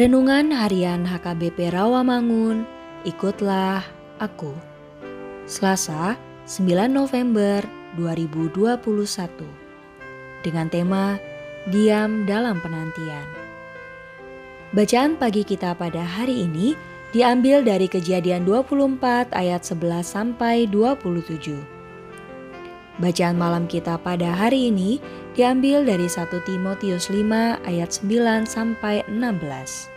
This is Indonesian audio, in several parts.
Renungan Harian HKBP Rawamangun, ikutlah aku. Selasa, 9 November 2021. Dengan tema Diam dalam penantian. Bacaan pagi kita pada hari ini diambil dari Kejadian 24 ayat 11 sampai 27. Bacaan malam kita pada hari ini diambil dari 1 Timotius 5 ayat 9 sampai 16.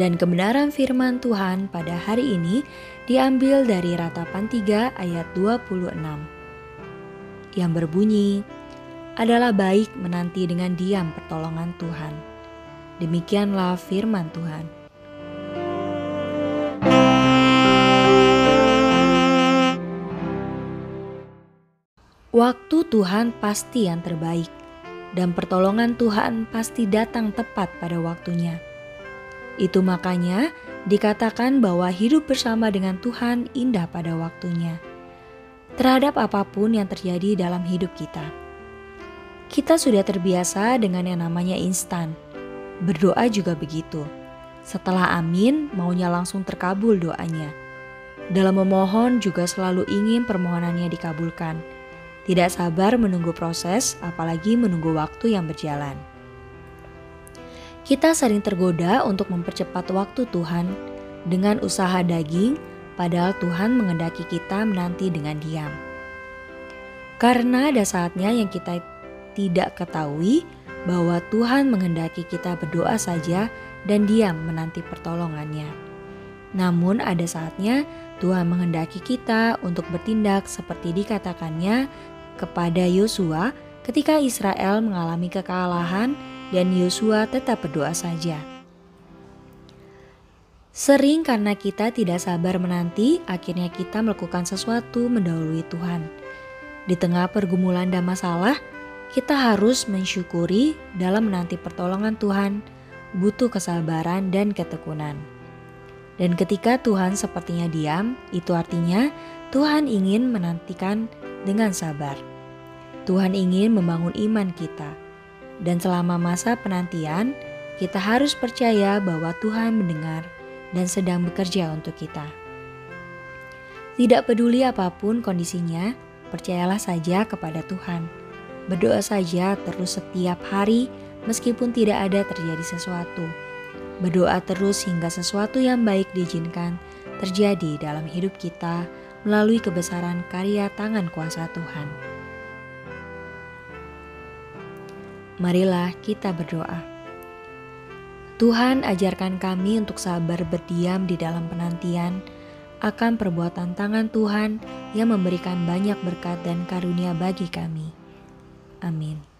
Dan kebenaran firman Tuhan pada hari ini diambil dari Ratapan 3 ayat 26. Yang berbunyi, adalah baik menanti dengan diam pertolongan Tuhan. Demikianlah firman Tuhan. Waktu Tuhan pasti yang terbaik, dan pertolongan Tuhan pasti datang tepat pada waktunya. Itu makanya dikatakan bahwa hidup bersama dengan Tuhan indah pada waktunya, terhadap apa pun yang terjadi dalam hidup kita. Kita sudah terbiasa dengan yang namanya instan. Berdoa juga begitu. Setelah amin, maunya langsung terkabul doanya. Dalam memohon juga selalu ingin permohonannya dikabulkan tidak sabar menunggu proses, apalagi menunggu waktu yang berjalan. Kita sering tergoda untuk mempercepat waktu Tuhan dengan usaha daging, padahal Tuhan mengendaki kita menanti dengan diam. Karena ada saatnya yang kita tidak ketahui bahwa Tuhan menghendaki kita berdoa saja dan diam menanti pertolongannya. Namun ada saatnya Tuhan menghendaki kita untuk bertindak seperti dikatakannya kepada Yosua ketika Israel mengalami kekalahan dan Yosua tetap berdoa saja. Sering karena kita tidak sabar menanti, akhirnya kita melakukan sesuatu mendahului Tuhan. Di tengah pergumulan dan masalah, kita harus mensyukuri dalam menanti pertolongan Tuhan, butuh kesabaran dan ketekunan. Dan ketika Tuhan sepertinya diam, itu artinya Tuhan ingin menantikan dengan sabar. Tuhan ingin membangun iman kita, dan selama masa penantian, kita harus percaya bahwa Tuhan mendengar dan sedang bekerja untuk kita. Tidak peduli apa pun kondisinya, percayalah saja kepada Tuhan. Berdoa saja terus setiap hari, meskipun tidak ada terjadi sesuatu. Berdoa terus hingga sesuatu yang baik diizinkan terjadi dalam hidup kita melalui kebesaran karya tangan kuasa Tuhan. Marilah kita berdoa. Tuhan ajarkan kami untuk sabar berdiam di dalam penantian akan perbuatan tangan Tuhan yang memberikan banyak berkat dan karunia bagi kami. Amin.